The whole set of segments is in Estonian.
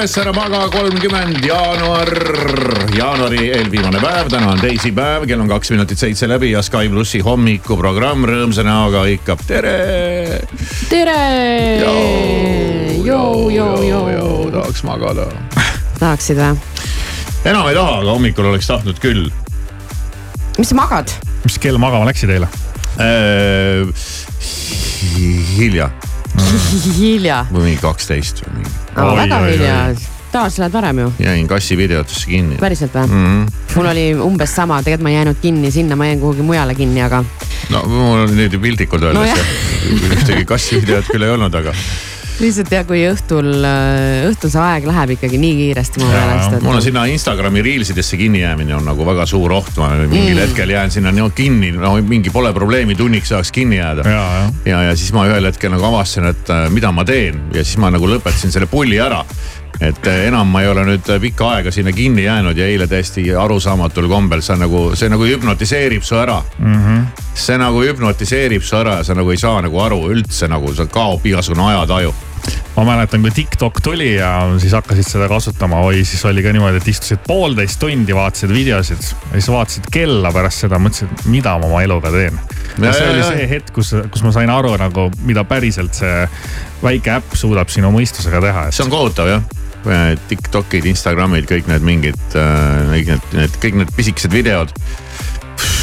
üles, ära maga, kolmkümmend jaanuar, jaanuari eelviimane päev, täna on teisipäev, kell on kaks minutit seitse läbi ja Sky plussi hommikuprogramm rõõmsa näoga hõikab tere. tere. Tahaks magada. tahaksid või? enam ei taha, aga hommikul oleks tahtnud küll mis sa magad? mis kell magama läksid eile? äh,. hilja hilja. või mingi kaksteist või mingi, väga oi, hilja tavaliselt lähed varem ju. jäin kassi videotesse kinni. päriselt või Mm -hmm. mul oli umbes sama, tegelikult ma ei jäänud kinni sinna, ma jäin kuhugi mujale kinni, aga no mul on nüüd ju piltlikult öeldes no, ühtegi kassivideot küll ei olnud, aga lihtsalt ja kui õhtul, õhtul see aeg läheb ikkagi nii kiiresti mu meelest, et mul on sinna Instagrami reelsidesse kinni jäämine on nagu väga suur oht, ma mingil mm. hetkel jään sinna no, kinni, no mingi pole probleemi, tunniks saaks kinni jääda. ja, ja ja, ja siis ma ühel hetkel nagu avastasin, et äh, mida ma teen ja siis ma nagu lõpetasin selle pulli ära. et äh, enam ma ei ole nüüd äh, pikka aega sinna kinni jäänud ja eile täiesti arusaamatul kombel sa nagu, see nagu hüpnotiseerib su ära mm. -hmm. see nagu hüpnotiseerib su ära ja sa nagu ei saa nagu aru üldse nagu, sa kaob igasugune ajataju. Ma mäletan, kui TikTok tuli ja siis hakkasid seda kasutama, oi siis oli ka niimoodi, et istusid poolteist tundi, vaatasid videosid ja siis vaatasid kella pärast seda, mõtlesid, mida ma oma eluga teen. Ja, see oli see hetk, kus, kus ma sain aru nagu, mida päriselt see väike äpp suudab sinu mõistusega teha. see on kohutav jah. Tiktokid, Instagramid, kõik need mingid, kõik need, need, kõik need pisikesed videod.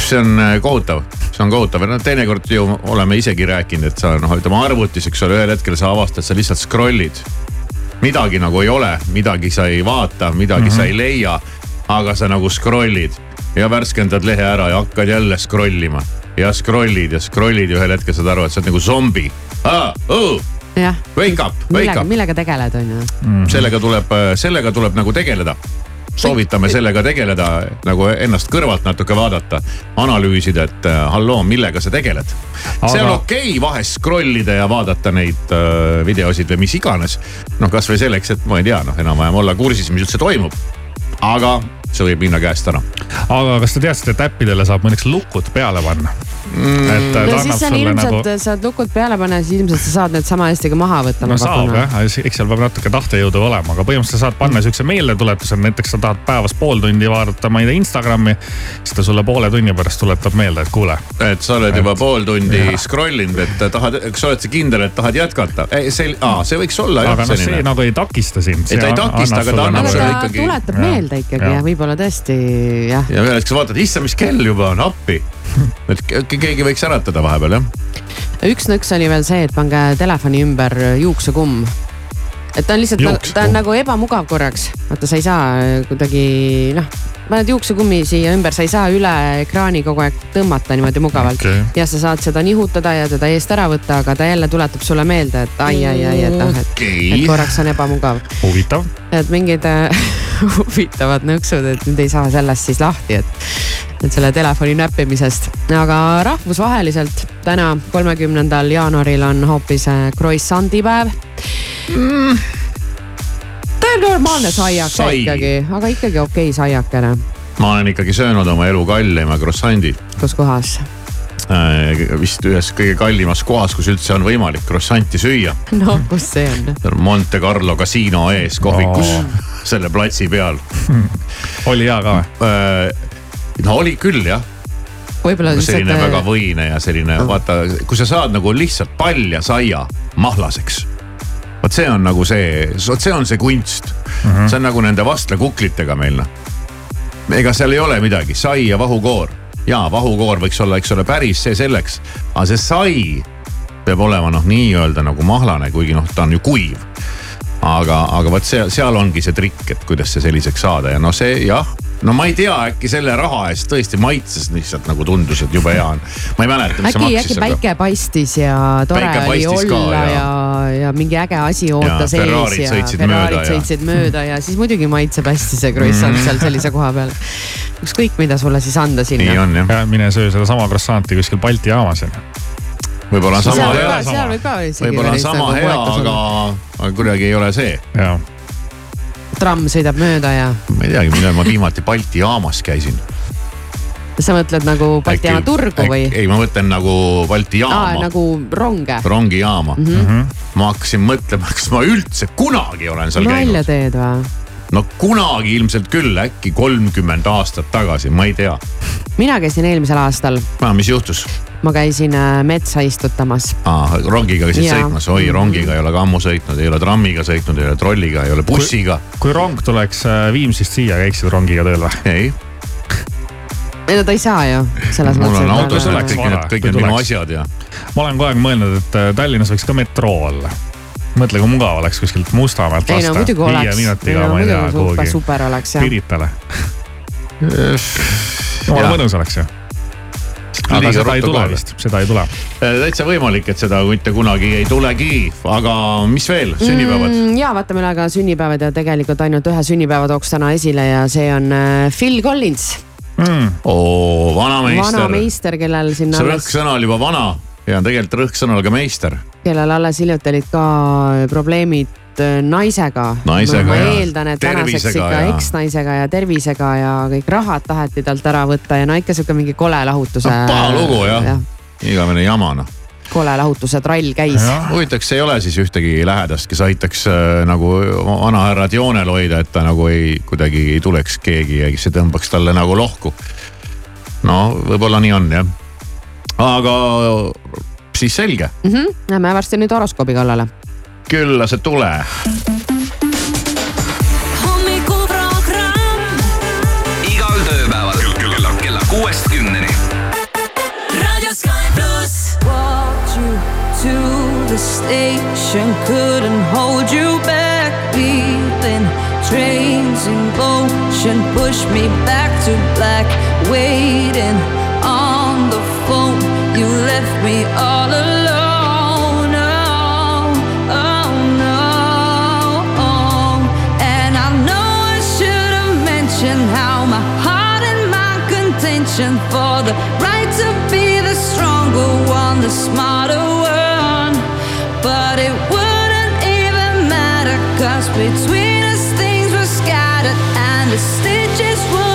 see on äh, kohutav, see on kohutav ja noh, teinekord ju oleme isegi rääkinud, et sa noh, ütleme arvutis, eks ole, ühel hetkel sa avastad, sa lihtsalt scroll'id. midagi nagu ei ole, midagi sa ei vaata, midagi mm -hmm. sa ei leia, aga sa nagu scroll'id ja värskendad lehe ära ja hakkad jälle scroll ima ja scroll'id ja scroll'id ja ühel hetkel saad aru, et sa oled nagu zombi ah,. Oh, jah, wake up, wake millega, up. millega tegeled, on ju. sellega tuleb, sellega tuleb nagu tegeleda soovitame sellega tegeleda, nagu ennast kõrvalt natuke vaadata, analüüsida, et äh, halloo, millega sa tegeled. see on Aga- okei okay, vahest scroll ida ja vaadata neid äh, videosid või mis iganes. noh, kasvõi selleks, et ma ei tea, noh enam-vähem olla kursis, mis üldse toimub. aga see võib minna käest ära. aga kas te teadsite, et äppidele saab mõneks lukud peale panna mm.? et ta no siis on ilmselt nagu nagu..., saad lukud peale panna, siis ilmselt sa saad need sama hästi ka maha võtta. no saab jah, eks seal peab natuke tahtejõudu olema, aga põhimõtteliselt sa saad panna siukse meeldetuletuse, näiteks sa tahad päevas pool tundi vaadata, ma ei tea, Instagrami. siis ta sulle poole tunni pärast tuletab meelde, et kuule, et sa oled juba Et- pool tundi Jah. scroll inud, et tahad, kas sa oled sa kindel, et tahad jätkata? see, see võiks olla jah aga noh, see nagu ei takista sind. Ei, ta ei takista, aga ta annab sulle ta ikkagi- tuletab meelde ikkagi Jah. ja võib-olla tõesti jah. ja ühel hetkel sa vaatad, issand, mis kell juba on, appi. et ke- keegi võiks äratada vahepeal jah. üks nõks oli veel see, et pange telefoni ümber juuksekumm. et ta on lihtsalt, ta on nagu ebamugav korraks, vaata, sa ei saa kuidagi noh, paned juuksekummi siia ümber, sa ei saa üle ekraani kogu aeg tõmmata niimoodi mugavalt Okei. ja sa saad seda nihutada ja teda eest ära võtta, aga ta jälle tuletab sulle meelde, et ai, ai, ai, et noh, et, Okei. et korraks on ebamugav. huvitav. et mingid äh, huvitavad nõksud, et nüüd ei saa sellest siis lahti, et, et selle telefoni näppimisest. aga rahvusvaheliselt täna, kolmekümnendal jaanuaril on hoopis äh, croissant'i päev mm.. On normaalne saiake Sai. ikkagi, aga ikkagi okei saiakene. ma olen ikkagi söönud oma elu kallima croissant'i kus kohas? äh, vist ühes kõige kallimas kohas, kus üldse on võimalik croissant'i süüa. no kus see on? Monte Carlo kasiino ees kohvikus oh. selle platsi peal. oli hea ka või? no oli küll jah, võib-olla selline lihtsalt väga võine ja selline vaata, kui sa saad nagu lihtsalt palja saia mahlaseks. Vot see on nagu see, vot see on see kunst mm. -hmm. see on nagu nende vastlekuklitega meil noh. ega seal ei ole midagi, sai ja vahukoor ja vahukoor võiks olla, eks ole, päris see selleks, aga see sai peab olema noh, nii-öelda nagu mahlane, kuigi noh, ta on ju kuiv. aga, aga vot seal, seal ongi see trikk, et kuidas see selliseks saada ja no see jah, no ma ei tea, äkki selle raha eest tõesti maitses lihtsalt nagu tundus, et jube hea on. ma ei mäleta, mis see äkki, maksis äkki. päike paistis ja tore oli olla ja, ja. ja, mingi äge asi ootas ees Ferrarid ja sõitsid Ferrarid mööda ja- sõitsid mööda ja siis muidugi maitseb hästi see croissant Mhm. seal sellise koha peal. ükskõik, mida sulle siis anda nii sinna. on jah, ja mine söö sedasama croissant'i kuskil Balti jaamas võib-olla on sama hea võib-olla on sama nagu hea, aga aga kuidagi ei ole see. ja, tramm sõidab mööda ja ma ei teagi, millal ma viimati Balti jaamas käisin. sa mõtled nagu Balti jaama turgu või? ei, ma mõtlen nagu Balti aa, jaama, nagu ronge. rongijaama mm. -hmm. ma hakkasin mõtlema, kas ma üldse kunagi olen seal nalja käinud. teed või? No kunagi ilmselt küll, äkki kolmkümmend aastat tagasi, ma ei tea. mina käisin eelmisel aastal, mis juhtus? ma käisin äh, metsa istutamas. aa, rongiga käisid Jaa. sõitmas, oi rongiga ei ole ka ammu sõitnud, ei ole trammiga sõitnud, ei ole trolliga, ei ole bussiga. kui rong tuleks äh, Viimsist siia, käiksid rongiga tööl või? ei, ei no ta ei saa ju, selles mul mõttes. on autos Kui tuleks kõik need, kõik need minu asjad ja ma olen kogu aeg mõelnud, et äh, Tallinnas võiks ka metroo olla. mõtle, kui mugav oleks kuskilt Mustamäelt ei no lasta muidugi viie oleks, ei minutiga, no ma ei tea, kuhugi super oleks jah. Piritale. jumala mõnus oleks ju. aga seda ei tule vist, seda ei tule. täitsa võimalik, et seda mitte kunagi ei tulegi, aga mis veel, sünnipäevad mm.? ja vaatame üle ka sünnipäevad ja tegelikult ainult ühe sünnipäeva tooks täna esile ja see on äh, Phil Collins, Mm. oo, vanameister vana. meister, kellel siin see rõhksõna oli juba vana ja tegelikult rõhksõnal ka meister. kellel alles hiljuti olid ka probleemid äh, naisega. Naisega ma ja eeldan, et tänaseks ikka ja- eksnaisega ja tervisega ja kõik rahad taheti talt ära võtta ja no ikka sihuke mingi kole lahutuse No, paha lugu, jah. igavene jama noh. kole lahutuse trall käis. huvitav, kas ei ole siis ühtegi lähedast, kes aitaks äh, nagu vanahärrat joonel hoida, et ta nagu ei, kuidagi ei tuleks keegi ja kes ei tõmbaks talle nagu lohku. no võib-olla nii on jah. Aga siis selge, Mm -hmm. Lähme varsti nüüd horoskoobi kallale. külla see tule. hommikuprogramm igal tööpäeval kella, kella kuuest kümneni. Raadio Sky pluss. Walked you to the station, couldn't hold you back. Leaving trains in motion, push me back to black. Waiting left me all alone. Oh, oh no. And I know I should have mentioned how my heart and my contention for the right to be the stronger one, the smarter one. But it wouldn't even matter, cause between us things were scattered, and the stitches would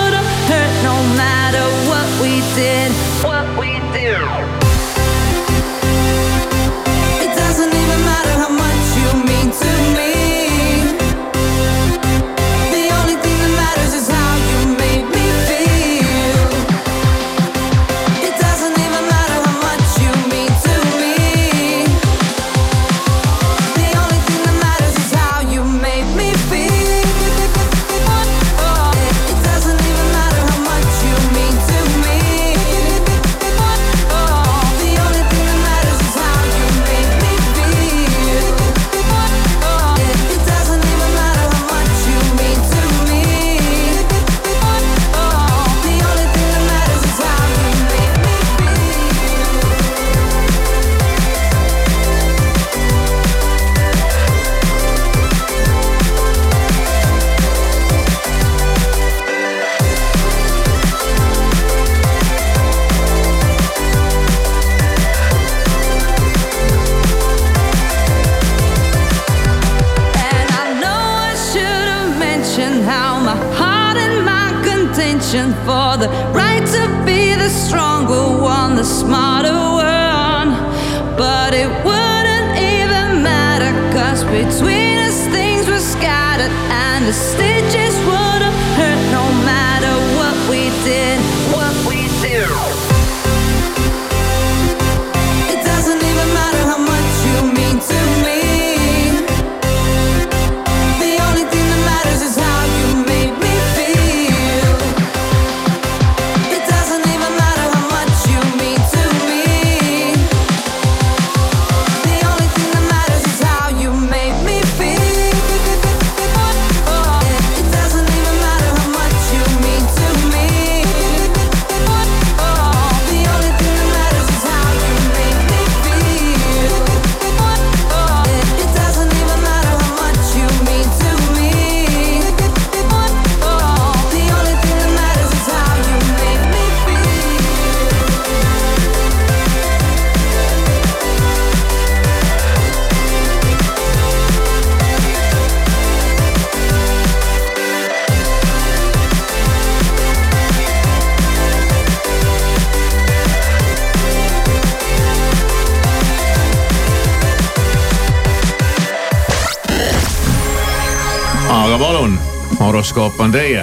horoskoop on teie.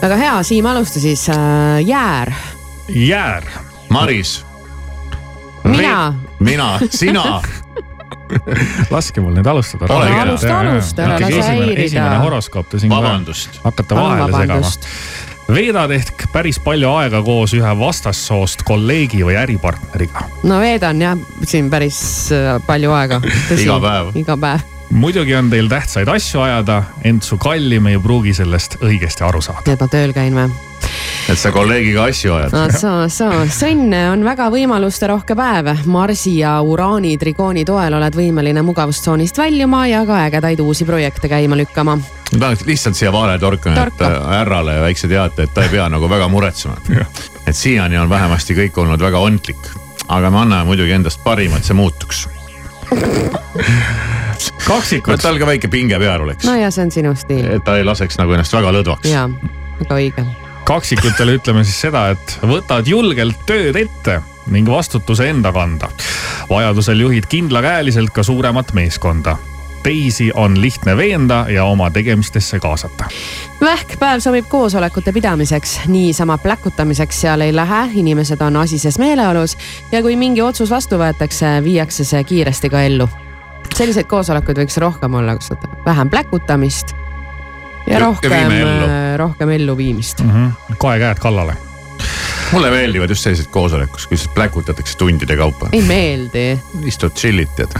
väga hea, Siim, alusta siis äh, jäär. jäär, Maris. Mina.. mina, sina. laske mul nüüd alustada. Alusta, alusta, ära lase häirida. esimene horoskoop te siin hakkate vahele segama veedad ehk päris palju aega koos ühe vastassoost kolleegi või äripartneriga. no veedan jah siin päris äh, palju aega. Iga päev. iga päev. Muidugi on teil tähtsaid asju ajada, ent su kallim ei pruugi sellest õigesti aru saada. et ma tööl käin või? et sa kolleegiga asju ajad. no soo, soo, sõnn on väga võimalusterohke päev. Marsi ja Uraani trigooni toel oled võimeline mugavustsoonist väljuma ja ka ägedaid uusi projekte käima lükkama. ma tahaks lihtsalt siia vahele torkama, et härrale väikse teate, et ta ei pea nagu väga muretsema. et siiani on vähemasti kõik olnud väga ontlik, aga me anname muidugi endast parima, et see muutuks. kaksikud et, tal ka väike pinge peal oleks no, ja see on sinu stiil. et ta ei laseks nagu ennast väga lõdvaks. ja, väga õige. kaksikutele ütleme siis seda, et võtad julgelt tööd ette ning vastutuse enda kanda. vajadusel juhid kindlakäeliselt ka suuremat meeskonda. teisi on lihtne veenda ja oma tegemistesse kaasata. vähkpäev sobib koosolekute pidamiseks, niisama pläkutamiseks seal ei lähe, inimesed on asises meeleolus ja kui mingi otsus vastu võetakse, viiakse see kiiresti ka ellu. Selliseid koosolekuid võiks rohkem olla, kus vähem pläkutamist ja rohkem ellu., rohkem elluviimist. kohe käed kallale. mulle meeldivad just sellised koosolekud, kus pläkutatakse tundide kaupa. ei meeldi. istud chill'id tead,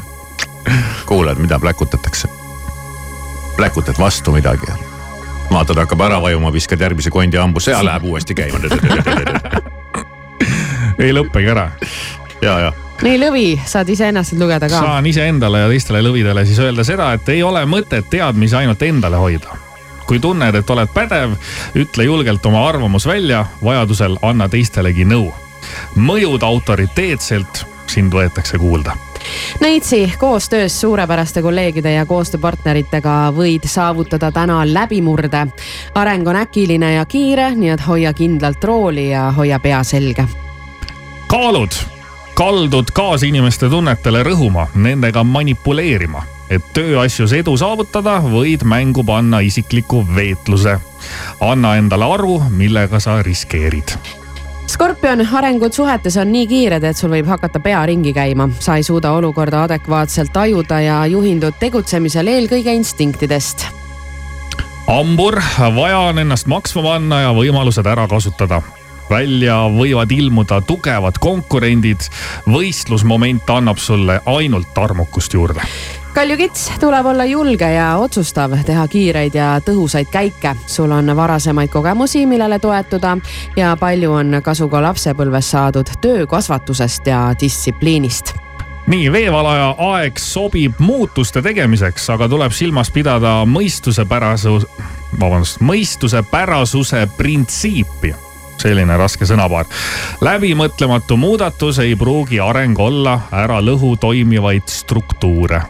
kuulad, mida pläkutatakse. pläkutad vastu midagi ja vaatad, hakkab ära vajuma, viskad järgmise kondi hambusse ja läheb uuesti käima. ei lõppegi ära. ja, ja nii lõvi, saad iseennast lugeda ka. saan iseendale ja teistele lõvidele siis öelda seda, et ei ole mõtet teadmisi ainult endale hoida. kui tunned, et oled pädev, ütle julgelt oma arvamus välja, vajadusel anna teistelegi nõu. mõjud autoriteetselt, sind võetakse kuulda Neitsi koostöös suurepäraste kolleegide ja koostööpartneritega võid saavutada täna läbimurde. areng on äkiline ja kiire, nii et hoia kindlalt rooli ja hoia pea selge. kaalud, kaldud kaasinimeste tunnetele rõhuma, nendega manipuleerima, et tööasjus edu saavutada, võid mängu panna isikliku veetluse. anna endale aru, millega sa riskeerid. Skorpion, arengud suhetes on nii kiired, et sul võib hakata pea ringi käima. sa ei suuda olukorda adekvaatselt tajuda ja juhindud tegutsemisel eelkõige instinktidest hambur, vaja on ennast maksma panna ja võimalused ära kasutada välja võivad ilmuda tugevad konkurendid. võistlusmoment annab sulle ainult armukust juurde. kaljukits tuleb olla julge ja otsustav, teha kiireid ja tõhusaid käike. sul on varasemaid kogemusi, millele toetuda ja palju on kasu ka lapsepõlves saadud töökasvatusest ja distsipliinist nii, veevalaja aeg sobib muutuste tegemiseks, aga tuleb silmas pidada mõistusepärasu, vabandust, mõistusepärasuse printsiipi selline raske sõnapaar. läbimõtlematu muudatus ei pruugi areng olla, ära lõhu toimivaid struktuure.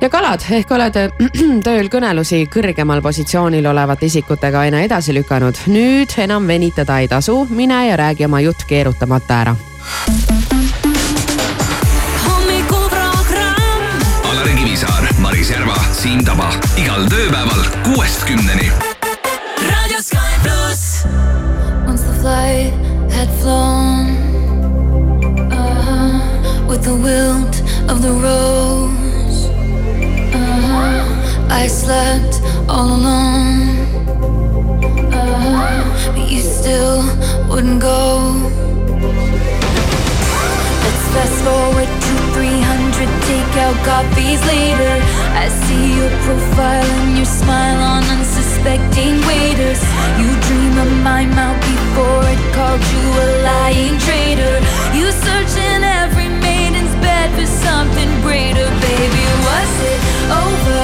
ja kalad ehk olete tööl kõnelusi kõrgemal positsioonil olevate isikutega aina edasi lükanud. nüüd enam venitada ei tasu, mine ja räägi oma jutt keerutamata ära. Alari Kivisaar, Maris Järva, Siim Taba igal tööpäeval kuuest kümneni. raadio Sky pluss. Flight had flown uh-huh, with the wilt of the rose, uh-huh, I slept all alone. Uh-huh, but you still wouldn't go. Let's fast forward to 300 takeout coffees later. I see your profile and your smile on unsuspecting waiters. You dream of my mouth before it called you a lying traitor. You search in every maiden's bed for something greater, baby. Was it over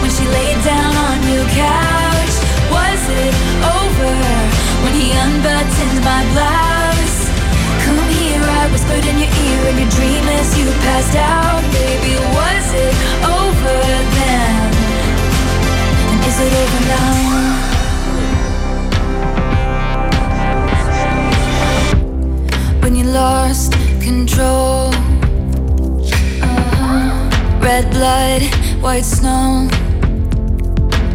when she laid down on your couch? Was it over when he unbuttoned my blouse? Come here, I whispered in your ear in your dream as you passed out. Baby, was it over then? White snow,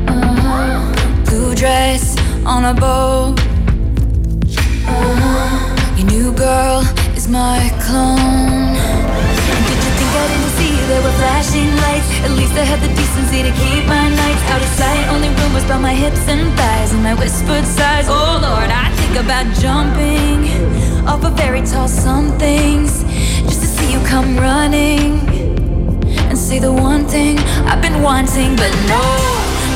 uh-huh. blue dress on a boat. Uh-huh. Your new girl is my clone. Did you think I didn't see there were flashing lights? At least I had the decency to keep my nights out of sight. Only rumors about my hips and thighs and my whispered sighs. Oh Lord, I think about jumping off a very tall somethings just to see you come running say the one thing I've been wanting, but no.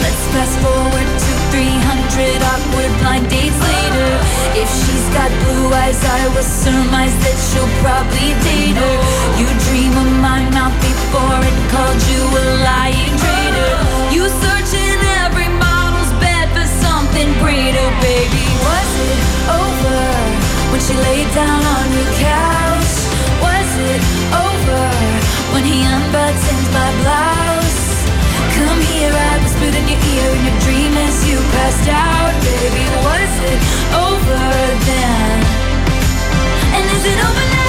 Let's fast forward to 300 awkward blind dates later. If she's got blue eyes, I will surmise that she'll probably date her. You dream of my mouth before it called you a lying traitor. You search in every model's bed for something greater, baby. Was it over when she laid down on your couch? When he unbuttoned my blouse? Come here, I whispered in your ear in your dream as you passed out, baby. Was it over then? And is it over now?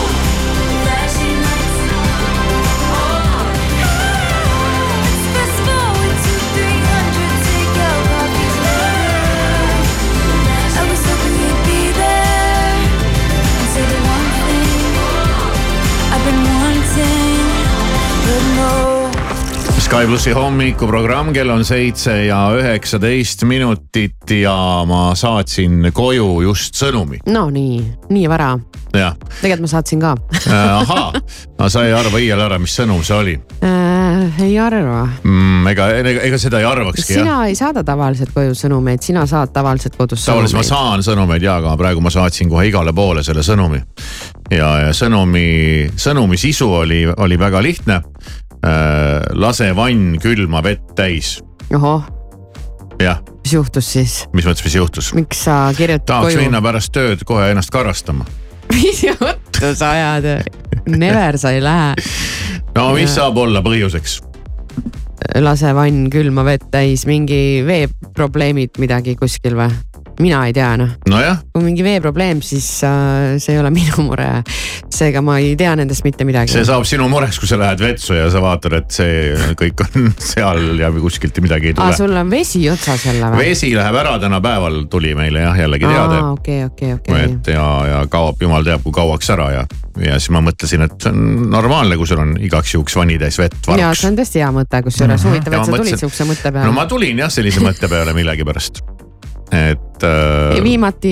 Sky plussi hommikuprogramm, kell on seitse ja üheksateist minutit ja ma saatsin koju just sõnumi. no nii, nii vara. tegelikult ma saatsin ka ahaa, no sa ei arva iial ära, mis sõnum see oli äh, ei arva. mm,? ega, ega, ega seda ei arvakski jah. sina ei saada tavaliselt koju sõnumeid, sina saad tavaliselt kodus tavaliselt ma sõnumeid. saan sõnumeid ja, aga praegu ma saatsin kohe igale poole selle sõnumi. ja, ja sõnumi, sõnumi sisu oli, oli väga lihtne. Lase vann külma vett täis, ohoh, jah, mis juhtus siis? mis mõttes, mis juhtus? miks sa kirjutad tahaks koju? minna pärast tööd kohe ennast karastama. mis juttu sa ajad? Never sa ei lähe. no mis saab olla põhjuseks? lase vann külma vett täis, mingi veeprobleemid midagi kuskil või? Mina ei tea noh, nojah, kui mingi veeprobleem, siis äh, see ei ole minu mure. seega ma ei tea nendest mitte midagi. see saab sinu mureks, kui sa lähed vetsu ja sa vaatad, et see kõik on seal ja kuskilt midagi ei tule. sul on vesi otsas jälle või? vesi läheb ära täna päeval, tuli meile jah jällegi teade. okei, okei, okei. et ja, ja kaob jumal teab kui kauaks ära ja, ja siis ma mõtlesin, et see on normaalne, kui sul on igaks juhuks vannitäis vett ja varuks. see on tõesti hea mõte, kusjuures huvitav, Ja et sa ma tulid mõtlesin- siukse mõtte peale. no ma tulin jah sellise mõtte peale millegipärast. et äh, viimati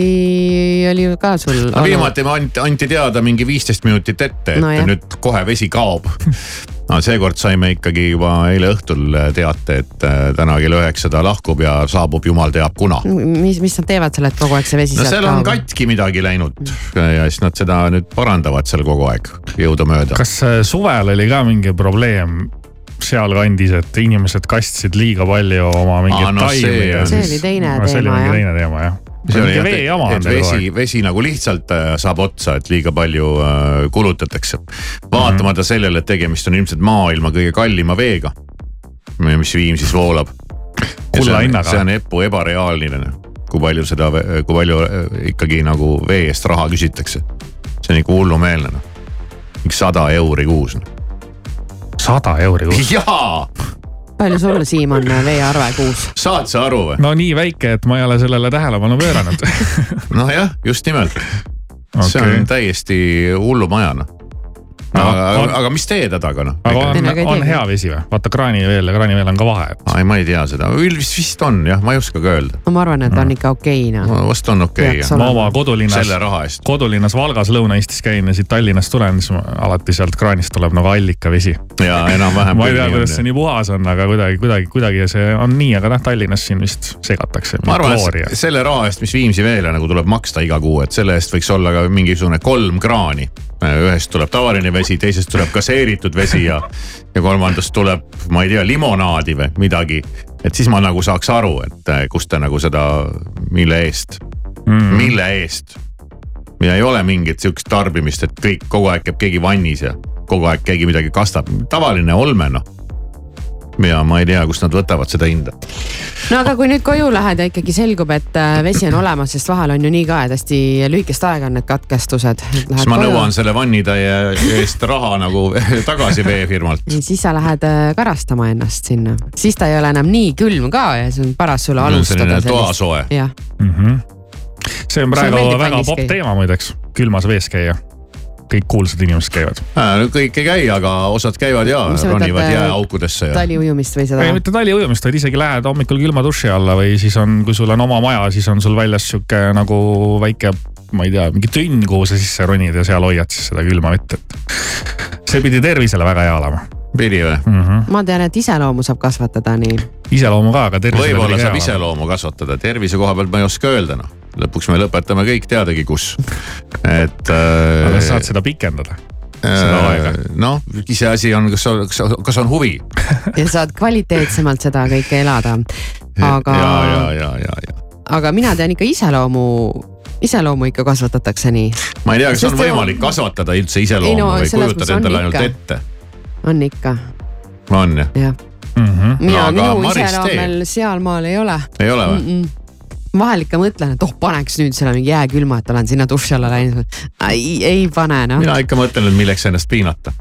oli ju ka sul no viimati me anti, anti teada mingi viisteist minutit ette, et No jah. nüüd kohe vesi kaob no seekord saime ikkagi juba eile õhtul teate, et äh, täna kell üheksa ta lahkub ja saabub jumal teab kuna. mis, mis nad teevad seal, et kogu aeg see vesi no seal on kaob? katki midagi läinud ja siis nad seda nüüd parandavad seal kogu aeg jõudumööda. kas äh, suvel oli ka mingi probleem sealkandis, et inimesed kastsid liiga palju oma mingeid no see taimi ja on- See oli teine no, see oli teema, mingi jah. teine teema jah. see oli mingi jah, et, on et vesi, vesi nagu lihtsalt äh, saab otsa, et liiga palju äh, kulutatakse. vaatamata sellele, et tegemist on ilmselt maailma kõige kallima veega, mis Viimsis voolab. Kulla hinnaga. see on epu ebareaalne, kui palju seda, kui palju äh, ikkagi nagu vee eest raha küsitakse. see on ikka hullumeelne noh, mingi sada euri kuus noh. Sada euri kuus. jaa, palju sul, Siim, on veearve kuus? saad sa aru või? no nii väike, et ma ei ole sellele tähelepanu pööranud nojah, just nimelt see Okei. on täiesti hullumaja No, aga, on- aga mis teed taga noh? aga on, ei on hea vesi või? vaata kraaniveel ja kraaniveel on ka vahe. ai, ma ei tea seda, vist, vist on jah, ma ei oska ka öelda. no ma arvan, et on ikka okei noh. vast on okei okay, ma olema. oma kodulinnas, kodulinnas Valgas Lõuna-Eestis käin ja siit Tallinnast tulen, siis ma alati sealt kraanist tuleb nagu allikavesi. ja enam-vähem. ma ei tea, kuidas see nii puhas on, aga kuidagi, kuidagi, kuidagi see on nii, aga noh, Tallinnas siin vist segatakse. ma arvan, et selle raha eest, mis Viimsi veele nagu tuleb maksta iga kuu, et selle eest võiks olla ka mingisugune kolm kraani. Ühest tuleb tavaline vesi, teisest tuleb gaseeritud vesi ja, ja kolmandast tuleb, ma ei tea, limonaadi või midagi. et siis ma nagu saaks aru, et eh, kust te nagu seda, mille eest mm., mille eest. ja ei ole mingit sihukest tarbimist, et kõik kogu aeg käib keegi vannis ja kogu aeg keegi midagi kastab, tavaline olme noh. Ja ma ei tea, kust nad võtavad seda hinda. no aga kui nüüd koju lähed ja ikkagi selgub, et äh, vesi on olemas, sest vahel on ju nii ka, et hästi lühikest aega on need katkestused. siis ma nõuan selle vannitäie eest raha nagu tagasi veefirmalt. siis sa lähed äh, karastama ennast sinna, siis ta ei ole enam nii külm ka ja see on paras sulle alustada toasoe. jah, see on praegu meeldib väga popp teema muideks, külmas vees käia. Kõik kuulsad inimesed käivad. no kõik ei käi, aga osad käivad ja ronivad äh, jääaukudesse ja. taliujumist või seda ei, mitte taliujumist, vaid isegi lähed hommikul külma duši alla või siis on, kui sul on oma maja, siis on sul väljas sihuke nagu väike, ma ei tea, mingi tünn, kuhu sa sisse ronid ja seal hoiad siis seda külma vett, et see pidi tervisele väga hea olema pidi või? mm. -hmm. ma tean, et iseloomu saab kasvatada nii. iseloomu ka, aga tervisele võib-olla saab hea iseloomu kasvatada, tervise koha pealt ma ei oska öelda noh. Lõpuks me lõpetame kõik teadagi kus. et aga äh, sa saad seda pikendada, aega. noh, iseasi on, kas, kas, kas on huvi. ja saad kvaliteetsemalt seda kõike elada. aga, ja, ja, ja, ja, ja. aga mina tean ikka iseloomu, iseloomu ikka kasvatatakse nii. ma ei tea, kas Sest on võimalik kasvatada üldse iseloomu no või kujutad on endale ainult ikka. ette? on ikka, on jah? jah. mm. -hmm. mina No aga minu iseloom veel sealmaal ei ole ei ole või? mm. -mm vahel ikka mõtlen, et oh, paneks nüüd selle mingi jääkülma, et olen sinna duši alla läinud. ei, ei pane noh, mina ikka mõtlen, et milleks ennast piinata.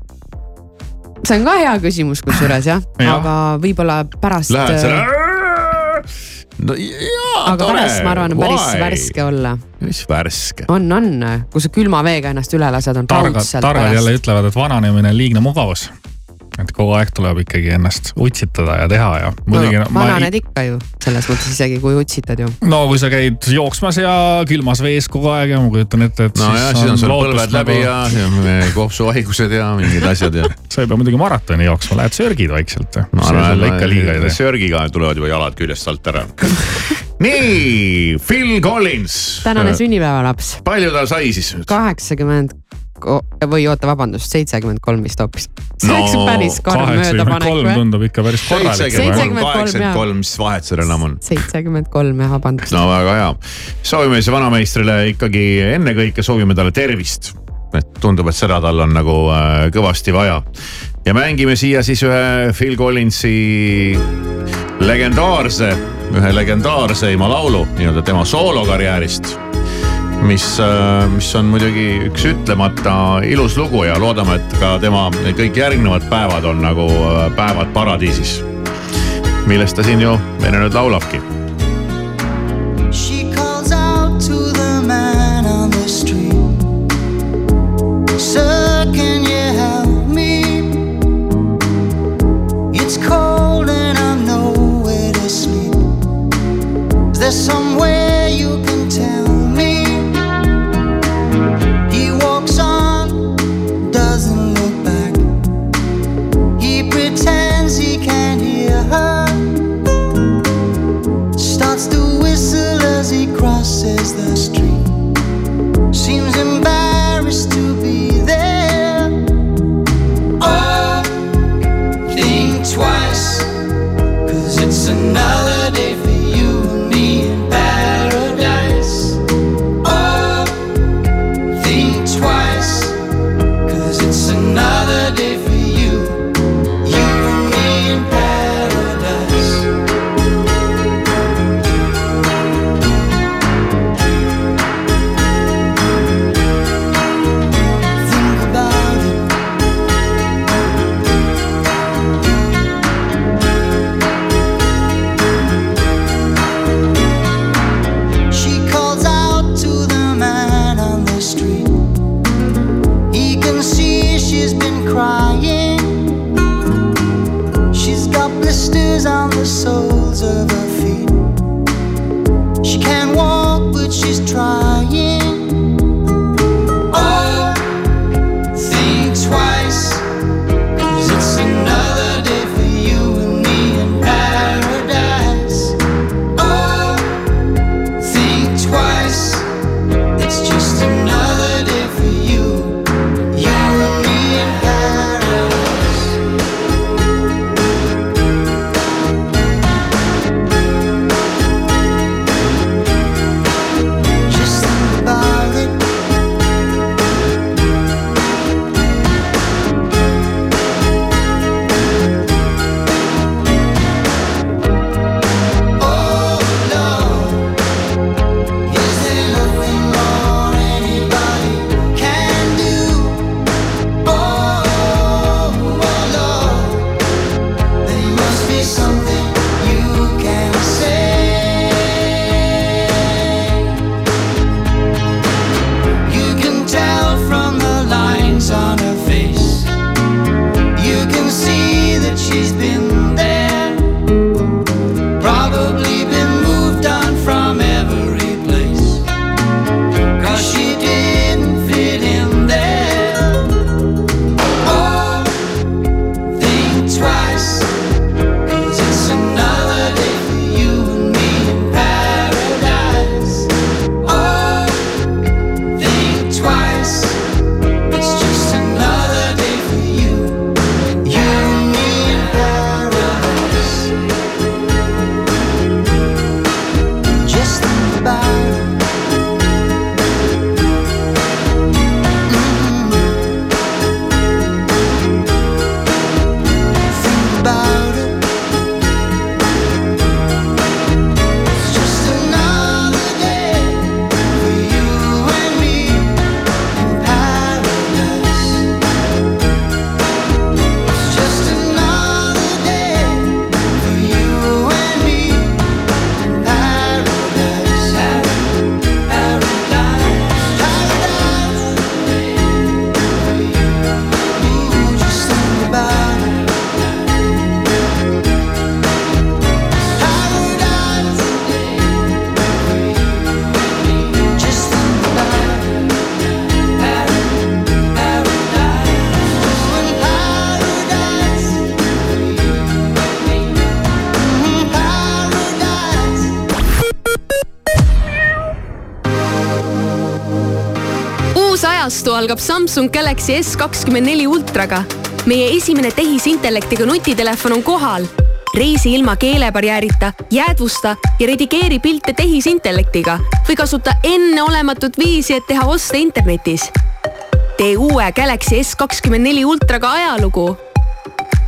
see on ka hea küsimus kusjuures jah ja., aga võib-olla pärast. Lähed selle. no jaa, aga tore. pärast ma arvan, on päris värske olla. mis värske? on, on, kui sa külma veega ennast üle lased, on raudselt targad jälle ütlevad, et vananemine on liigne mugavus. Et kogu aeg tuleb ikkagi ennast utsitada ja teha ja muidugi no, vananed ikka ju selles mõttes isegi kui utsitad ju. no kui sa käid jooksmas ja külmas vees kogu aeg ja ma kujutan ette, et no ja siis on sul põlved läbi ja, ja kopsuhaigused ja mingid asjad ja. sa ei pea muidugi maratoni jooksma, lähed sörgid vaikselt ja. ma see sulle ikka liiga ei arvan, tee. sörgiga tulevad juba jalad küljest alt ära. nii, Phil Collins. tänane sünnipäevalaps, palju ta sai siis nüüd? kaheksakümmend või oota, vabandust, seitsekümmend kolm vist hoopis. see No, oleks ju päris karm möödapanek kolm või? tundub ikka päris korralik. Seitsekümmend kolm, kaheksakümmend kolm, mis vahet seal enam on? seitsekümmend kolm jah, vabandust. no väga hea, soovime siis vanameistrile ikkagi ennekõike soovime talle tervist. et tundub, et seda tal on nagu äh, kõvasti vaja. ja mängime siia siis ühe Phil Collinsi legendaarse, ühe legendaarseima laulu nii-öelda tema soolokarjäärist mis, mis on muidugi üks ütlemata ilus lugu ja loodame, et ka tema kõik järgnevad päevad on nagu äh, päevad paradiisis. millest ta siin ju meile nüüd laulavki She calls out to the man on the street. Sir, can you help me? It's cold and I'm nowhere to sleep. Is there somewhere algab Samsung Galaxy S kakskümmend neli ultraga. meie esimene tehisintellektiga nutitelefon on kohal. reisi ilma keelebarjäärita, jäädvusta ja redigeeri pilte tehisintellektiga või kasuta enneolematut viisi, et teha oste internetis. tee uue Galaxy S kakskümmend neli ultraga ajalugu.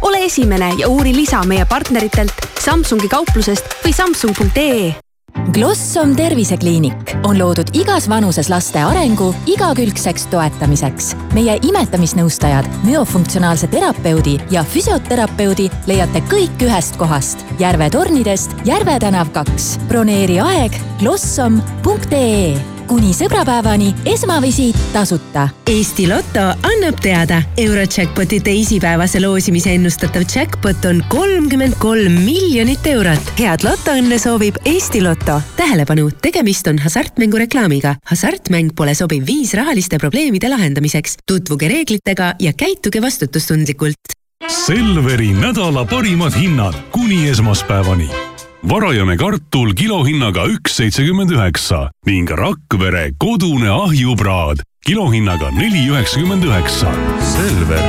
ole esimene ja uuri lisa meie partneritelt Samsungi kauplusest või samsung.ee Glossom tervisekliinik on loodud igas vanuses laste arengu igakülgseks toetamiseks. meie imetamisnõustajad, müofunktsionaalse terapeudi ja füsioterapeudi leiate kõik ühest kohast. Järve tornidest Järve tänav kaks. broneeri aeg glossom.ee kuni sõbrapäevani esmavisiit tasuta. Eesti Loto annab teada, Eurojackpoti teisipäevase loosimise ennustatav jackpot on kolmkümmend kolm miljonit eurot. head lotoõnne soovib Eesti Loto. tähelepanu, tegemist on hasartmängureklaamiga. hasartmäng pole sobiv viis rahaliste probleemide lahendamiseks. tutvuge reeglitega ja käituge vastutustundlikult. Selveri nädala parimad hinnad kuni esmaspäevani. Varajane kartul kilohinnaga üks seitsekümmend üheksa ning Rakvere kodune ahjupraad kilohinnaga neli üheksakümmend üheksa. Selver,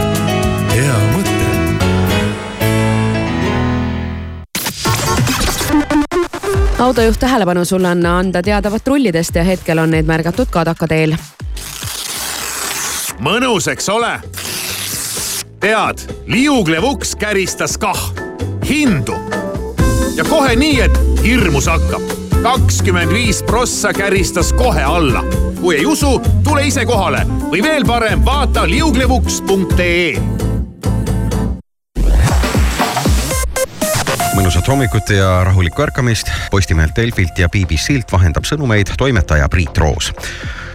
hea mõte. autojuht tähelepanu, sulle on anda teada patrullidest ja hetkel on need märgatud Kadaka teel. mõnus, eks ole? tead, liuglev uks käristas kah hindu ja kohe nii, et hirmus hakkab. kakskümmend viis prossa käristas kohe alla. kui ei usu, tule ise kohale või veel parem, vaata liuglevuks.ee mõnusat hommikut ja rahulikku ärkamist. Postimehelt, Delfilt ja BBC-lt vahendab sõnumeid toimetaja Priit Roos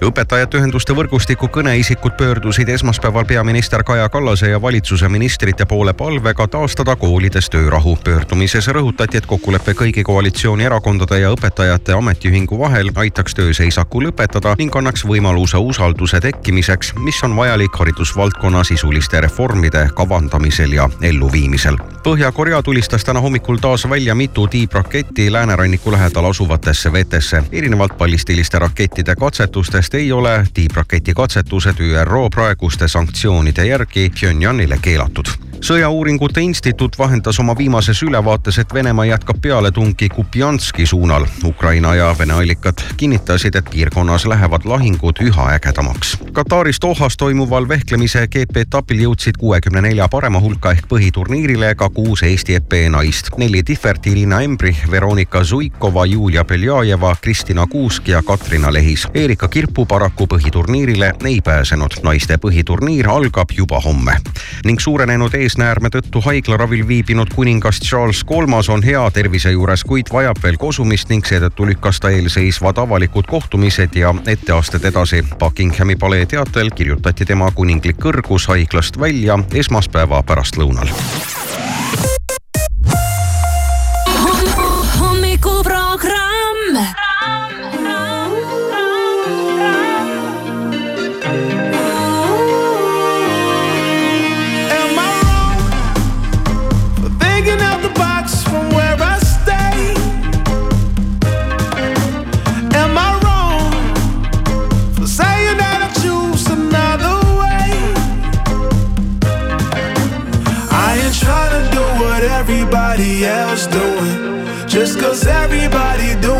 õpetajate ühenduste võrgustiku kõneisikud pöördusid esmaspäeval peaminister Kaja Kallase ja valitsuse ministrite poole palvega taastada koolides töörahu. pöördumises rõhutati, et kokkulepe kõigi koalitsioonierakondade ja õpetajate ametiühingu vahel aitaks tööseisaku lõpetada ning annaks võimaluse usalduse tekkimiseks, mis on vajalik haridusvaldkonna sisuliste reformide kavandamisel ja elluviimisel. Põhja-Korea tulistas täna hommikul taas välja mitu tiibraketti lääneranniku lähedal asuvatesse vetesse. erinevalt ballistiliste rakettide katsetustest ei ole tiibraketi katsetused ÜRO praeguste sanktsioonide järgi Pyongyangile keelatud sõjauuringute instituut vahendas oma viimases ülevaates, et Venemaa jätkab pealetungi Kupjanski suunal. Ukraina ja Vene allikad kinnitasid, et piirkonnas lähevad lahingud üha ägedamaks. Kataris Dohas toimuval vehklemise GP-etapil jõudsid kuuekümne nelja parema hulka ehk põhiturniirile ka kuus Eesti EP naist. neli tihvert Irina Embri, Veronika Zuikova, Julia Beljajeva, Kristina Kuusk ja Katrina Lehis. Erika Kirpu paraku põhiturniirile ei pääsenud. naiste põhiturniir algab juba homme ning suurenenud eesnäärme tõttu haiglaravil viibinud kuningas Charles Kolmas on hea tervise juures, kuid vajab veel kosumist ning seetõttu lükkas ta eelseisvad avalikud kohtumised ja etteasted edasi. Buckinghami palee teatel kirjutati tema kuninglik kõrgus haiglast välja esmaspäeva pärastlõunal.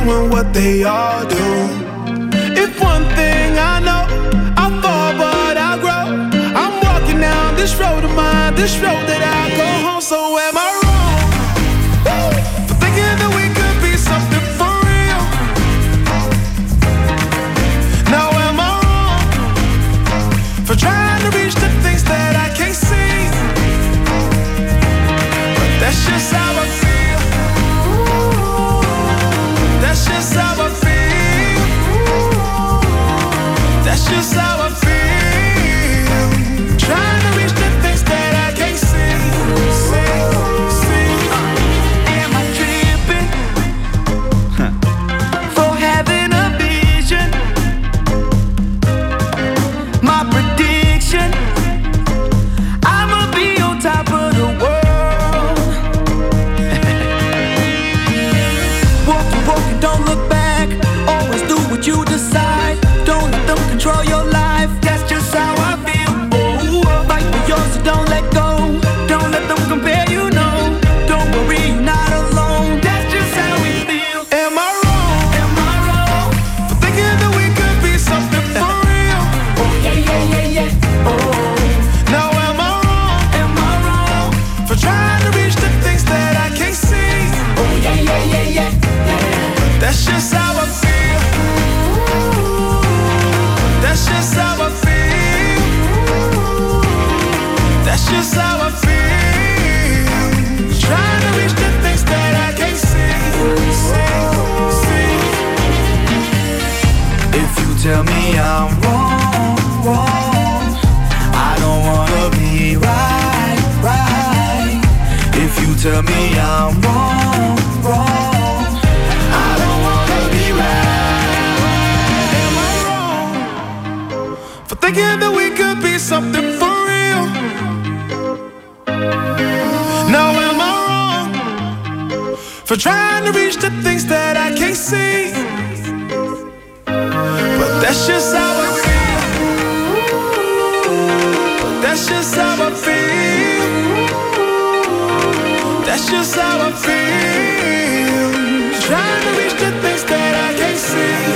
Doing what they all do. If one thing I know, I fall but I grow. I'm walking down this road of mine, this road that I go home. So am I for thinking that we could be something for real? Now am I wrong for trying to reach the things that I can't see? But that's just how I feel. But that's just how I feel. That's just how I feel. Trying to reach the things that I can't see. see,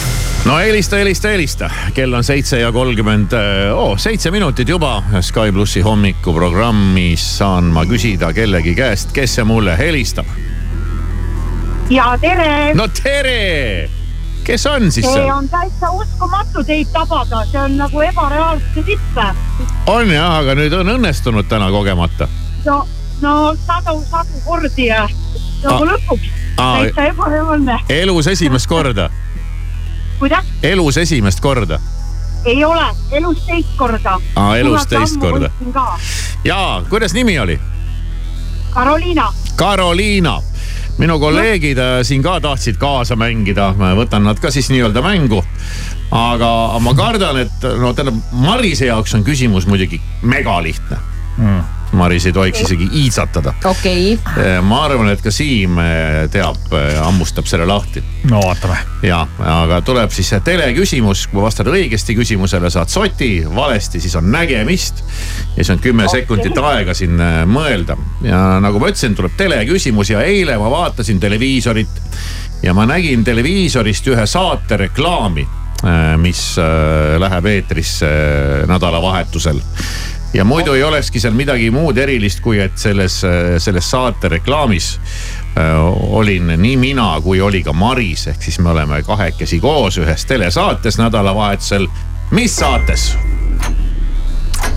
no helista, helista, helista, kell on seitse ja kolmkümmend oh,, seitse minutit juba Sky plussi hommikuprogrammis saan ma küsida kellegi käest, kes see mulle helistab. ja tere. no tere, kes on siis see seal? on täitsa uskumatu teid tabada, see on nagu ebareaalsuse tippe. on jah, aga nüüd on õnnestunud täna kogemata. no, no sadu, sadu kordi ja nagu lõpuks täitsa ebareaalne. elus esimest korda, kuidas? elus esimest korda. ei ole, elus teist korda. Aa, elus teist korda. ka, ja kuidas nimi oli? Karoliina, Karoliina minu kolleegid äh, siin ka tahtsid kaasa mängida, ma võtan nad ka siis nii-öelda mängu. aga ma kardan, et no tähendab, Marise jaoks on küsimus muidugi megalihtne mm.. Maris ei tohiks isegi iitsatada. okei okay., ma arvan, et ka Siim äh, teab, hammustab selle lahti. no vaatame. ja, aga tuleb siis teleküsimus, kui vastad õigesti küsimusele, saad soti, valesti, siis on nägemist. ja siis on kümme okay. sekundit aega siin mõelda ja nagu ma ütlesin, tuleb teleküsimus ja eile ma vaatasin televiisorit ja ma nägin televiisorist ühe saate reklaami, mis äh, läheb eetrisse nädalavahetusel ja muidu ei olekski seal midagi muud erilist, kui et selles, selles saate reklaamis äh, olin nii mina kui oli ka Maris, ehk siis me oleme kahekesi koos ühes telesaates nädalavahetusel. mis saates?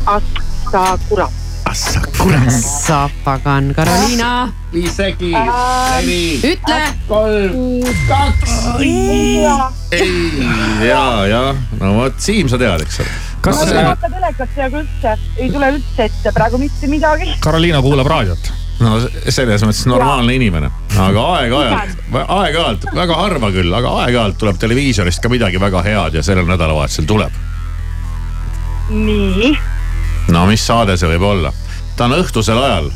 Assa kurat. Assa kurat. sapagan, Karoliina, viis segi, neli, ütle. kolm, kaks. ei, ja, ja no vot, Siim, sa tead, eks ole. Kas ma ei vaata telekat peaaegu üldse, ei tule üldse ette praegu mitte midagi. Karoliina kuulab raadiot? no selles mõttes normaalne inimene, aga aeg-ajalt, aeg-ajalt, väga harva küll, aga aeg-ajalt tuleb televiisorist ka midagi väga head ja sellel nädalavahetusel tuleb. nii, no mis saade see võib olla? ta on õhtusel ajal.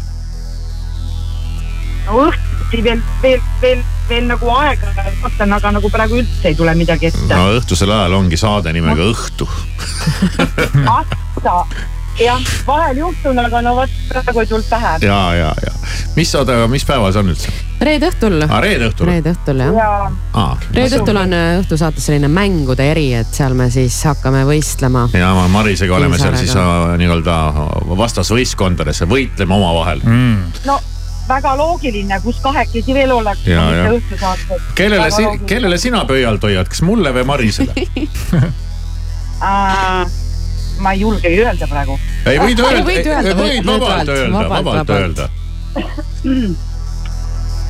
no õhtuti veel, veel, veel, veel nagu aega vaatan, aga nagu praegu üldse ei tule midagi ette no õhtusel ajal ongi saade nimega Õhtu. Assa, jah, vahel juhtun, aga no vot praegu ei tulnud pähe. ja, ja, ja mis saade, mis päeval see on üldse? reede õhtul. aa, reede õhtul. reede õhtul jah. ja aa, reede õhtul on äh, õhtusaates selline mängude eri, et seal me siis hakkame võistlema. ja ma Marisega oleme seal siis äh, nii-öelda vastasvõistkondades, võitleme omavahel mm.. no väga loogiline, kus kahekesi veel oleks, Ja, mitte ja. õhtusaates. kellele, kellele sina pöialt hoiad, kas mulle või Marisele? ma ei julgegi öelda praegu. ei võid öelda, võid öelda, võid vabalt, vabalt öelda, vabalt, vabalt vabalt. öelda.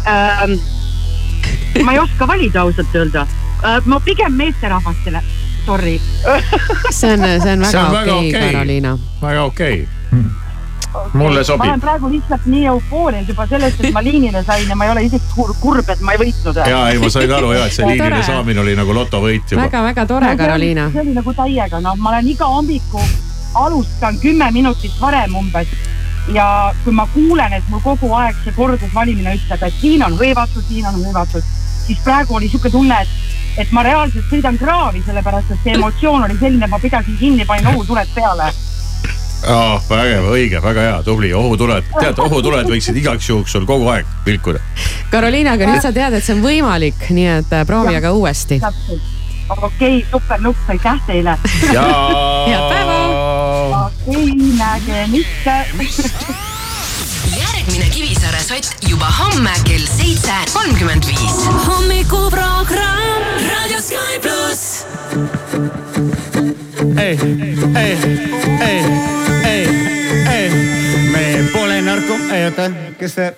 Ähm, ma ei oska valida ausalt öelda äh,. ma pigem meesterahvastele, sorry. see on, see on väga okei, okei. Karoliina. väga okei. Mulle ma olen sobib. praegu lihtsalt nii eufoorias juba sellest, et ma liinile sain ja ma ei ole isegi kur- kurb, et ma ei võitnud. ja ei, ma sain aru ja, et see liinile saamine oli nagu lotovõit juba. väga-väga tore, Karoliina. see oli nagu täiega, noh, ma olen iga hommiku, alustan kümme minutit varem umbes ja kui ma kuulen, et mul kogu aeg see kordusvalimine ütleb, et siin on hõivatud, siin on hõivatud, siis praegu oli sihuke tunne, et, et ma reaalselt sõidan kraavi, sellepärast et see emotsioon oli selline, et ma pidasin kinni, panin ohutuled peale. oh,. vägev, õige, väga hea, tubli, ohutuled, tead, ohutuled võiksid igaks juhuks sul kogu aeg vilkuda. Karoliina, aga nüüd sa tead, et see on võimalik, nii et äh, proovi aga uuesti. okei okay,, super nupp, aitäh teile. ja Head päeva!. okei, nägemist. järgmine Kivisaare sott juba homme kell seitse kolmkümmend viis. hommikuprogramm Raadio Sky pluss. ei, ei, ei, ei, ei, me pole narko-, oota, kes see?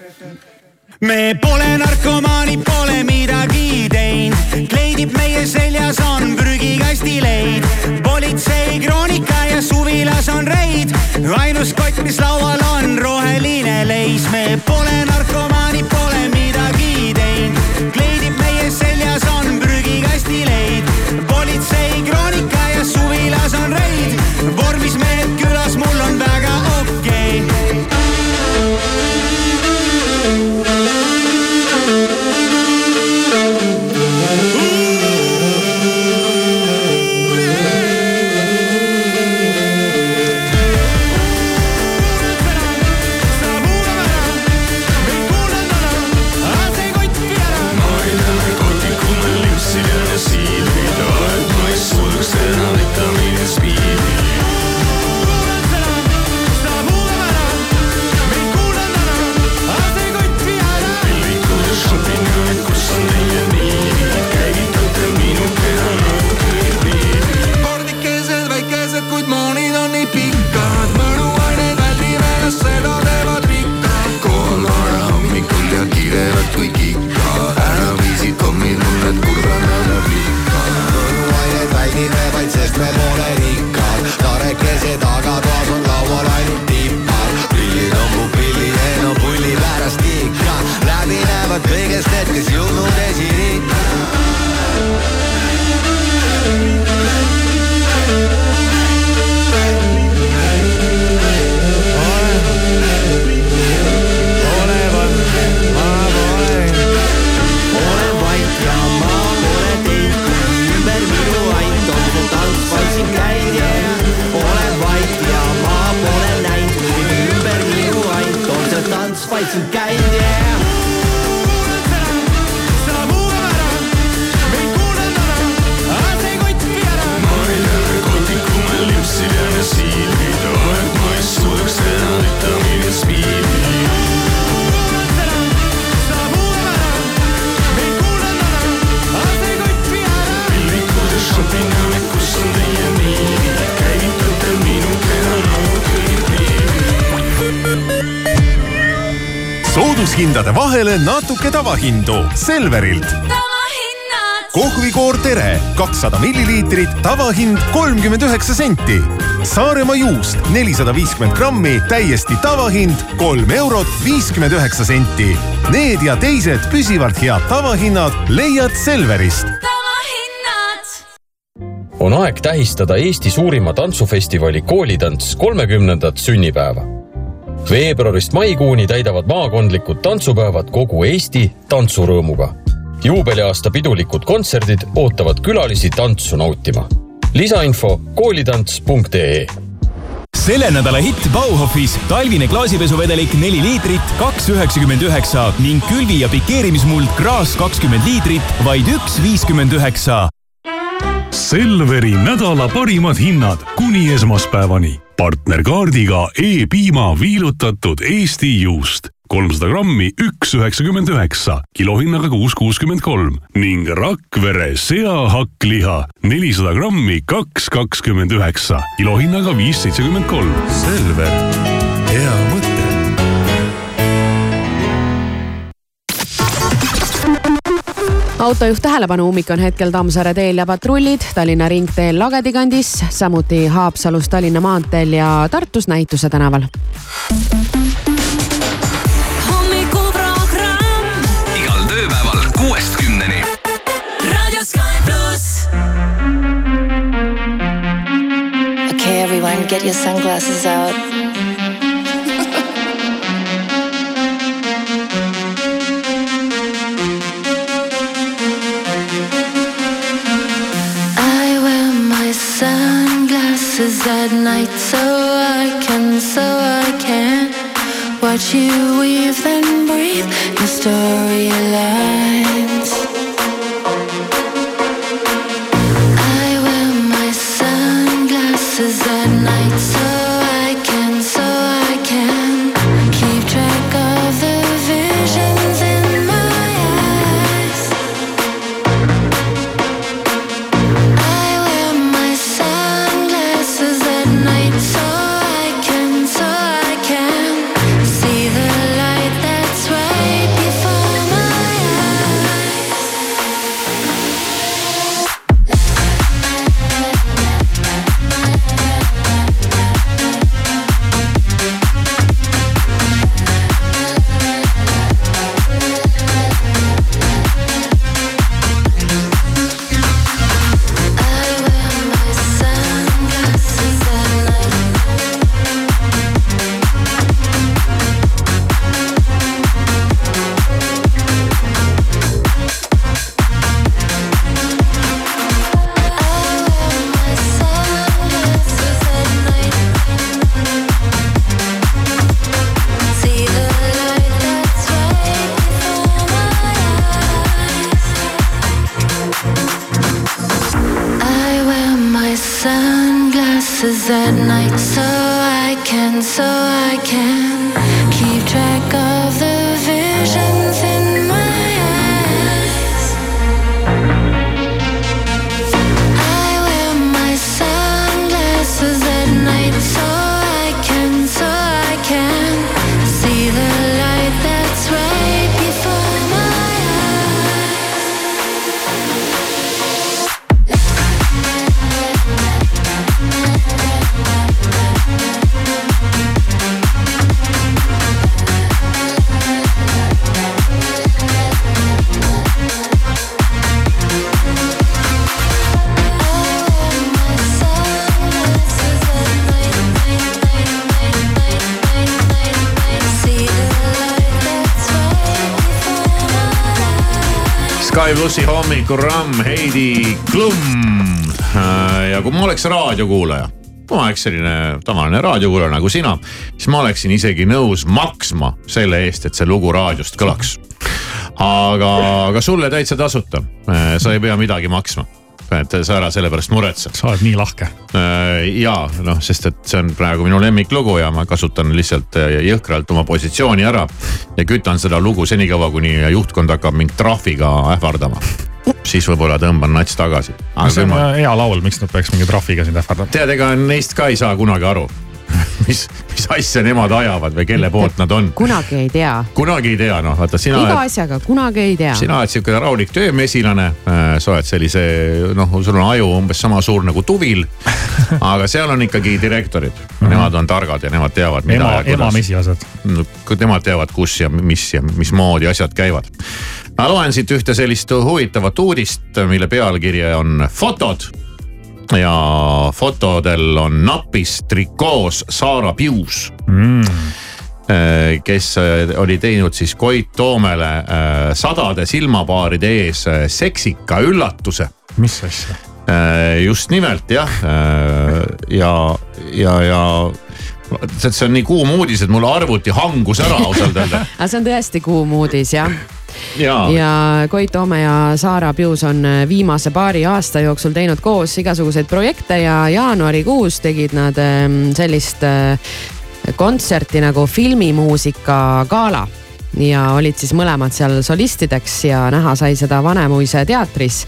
me pole narkomaanid, pole midagi teinud, kleidib meie seljas on prügikasti leid. politsei kroonika ja suvilas on reid, ainus kott, mis laual on roheline soodushindade vahele natuke tavahindu Selverilt. kohvikoor Tere kakssada milliliitrit, tavahind kolmkümmend üheksa senti. Saaremaa juust nelisada viiskümmend grammi, täiesti tavahind kolm eurot viiskümmend üheksa senti. Need ja teised püsivalt head tavahinnad leiad Selverist on aeg tähistada Eesti suurima tantsufestivali Koolitants kolmekümnendat sünnipäeva. Veebruarist maikuuni täidavad maakondlikud tantsupäevad kogu Eesti tantsurõõmuga. juubeliaasta pidulikud kontserdid ootavad külalisi tantsu nautima. lisainfo koolitants.ee selle nädala hitt Bauhofis talvine klaasipesuvedelik neli liitrit, kaks üheksakümmend üheksa ning külvi- ja pikeerimismuld Graas kakskümmend liitrit, vaid üks viiskümmend üheksa. Selveri nädala parimad hinnad kuni esmaspäevani. partnerkaardiga E-piima viilutatud Eesti juust kolmsada grammi, üks üheksakümmend üheksa, kilohinnaga kuus kuuskümmend kolm ning Rakvere seahakkliha nelisada grammi, kaks kakskümmend üheksa, kilohinnaga viis seitsekümmend kolm. Selver, autojuht tähelepanu, ummik on hetkel Tammsaare teel ja patrullid Tallinna ringteel Lagedi kandis, samuti Haapsalus Tallinna maanteel ja Tartus Näituse tänaval. hommikuprogramm igal tööpäeval kuuest kümneni. Raadio Sky pluss. Okay, everyone, get your sunglasses out. Sunglasses at night so I can, so I can keep track of the visions in Sky plussi hommikuramm Heidi Klum. ja kui ma oleks raadiokuulaja, ma oleks selline tavaline raadiokuulaja nagu sina, siis ma oleksin isegi nõus maksma selle eest, et see lugu raadiost kõlaks. aga, aga sulle täitsa tasuta, sa ei pea midagi maksma et sa ära selle pärast muretse. sa oled nii lahke. ja noh, sest et see on praegu minu lemmiklugu ja ma kasutan lihtsalt äh, jõhkralt oma positsiooni ära. ja kütan seda lugu senikaua, kuni juhtkond hakkab mind trahviga ähvardama siis võib-olla tõmban nats tagasi. see on ma... hea laul, miks nad peaks mingi trahviga sind ähvardama? tead, ega neist ka ei saa kunagi aru mis, mis asja nemad ajavad või kelle poolt nad on. kunagi ei tea. kunagi ei tea, noh vaata sina. iga asjaga kunagi ei tea. sina oled sihuke rahulik töömesilane, sa oled sellise noh, sul on aju umbes sama suur nagu tuvil. aga seal on ikkagi direktorid mm, -hmm. nemad on targad ja nemad teavad. ema, ema mesiasjad. Nemad teavad, kus ja mis ja mismoodi asjad käivad ma loen siit ühte sellist huvitavat uudist, mille pealkiri on fotod ja fotodel on napis trikoos Saara Pius. Mm. Kes oli teinud siis Koit Toomele äh, sadade silmapaaride ees äh, seksika üllatuse. mis asja? just nimelt jah, ja, ja, ja see on nii kuum uudis, et mul arvuti hangus ära ausalt öelda. Aga see on tõesti kuum uudis jah ja, ja Koit Toome ja Saara Pius on äh, viimase paari aasta jooksul teinud koos igasuguseid projekte ja jaanuarikuus tegid nad ähm, sellist äh, kontserti nagu filmimuusika gala ja olid siis mõlemad seal solistideks ja näha sai seda Vanemuise teatris.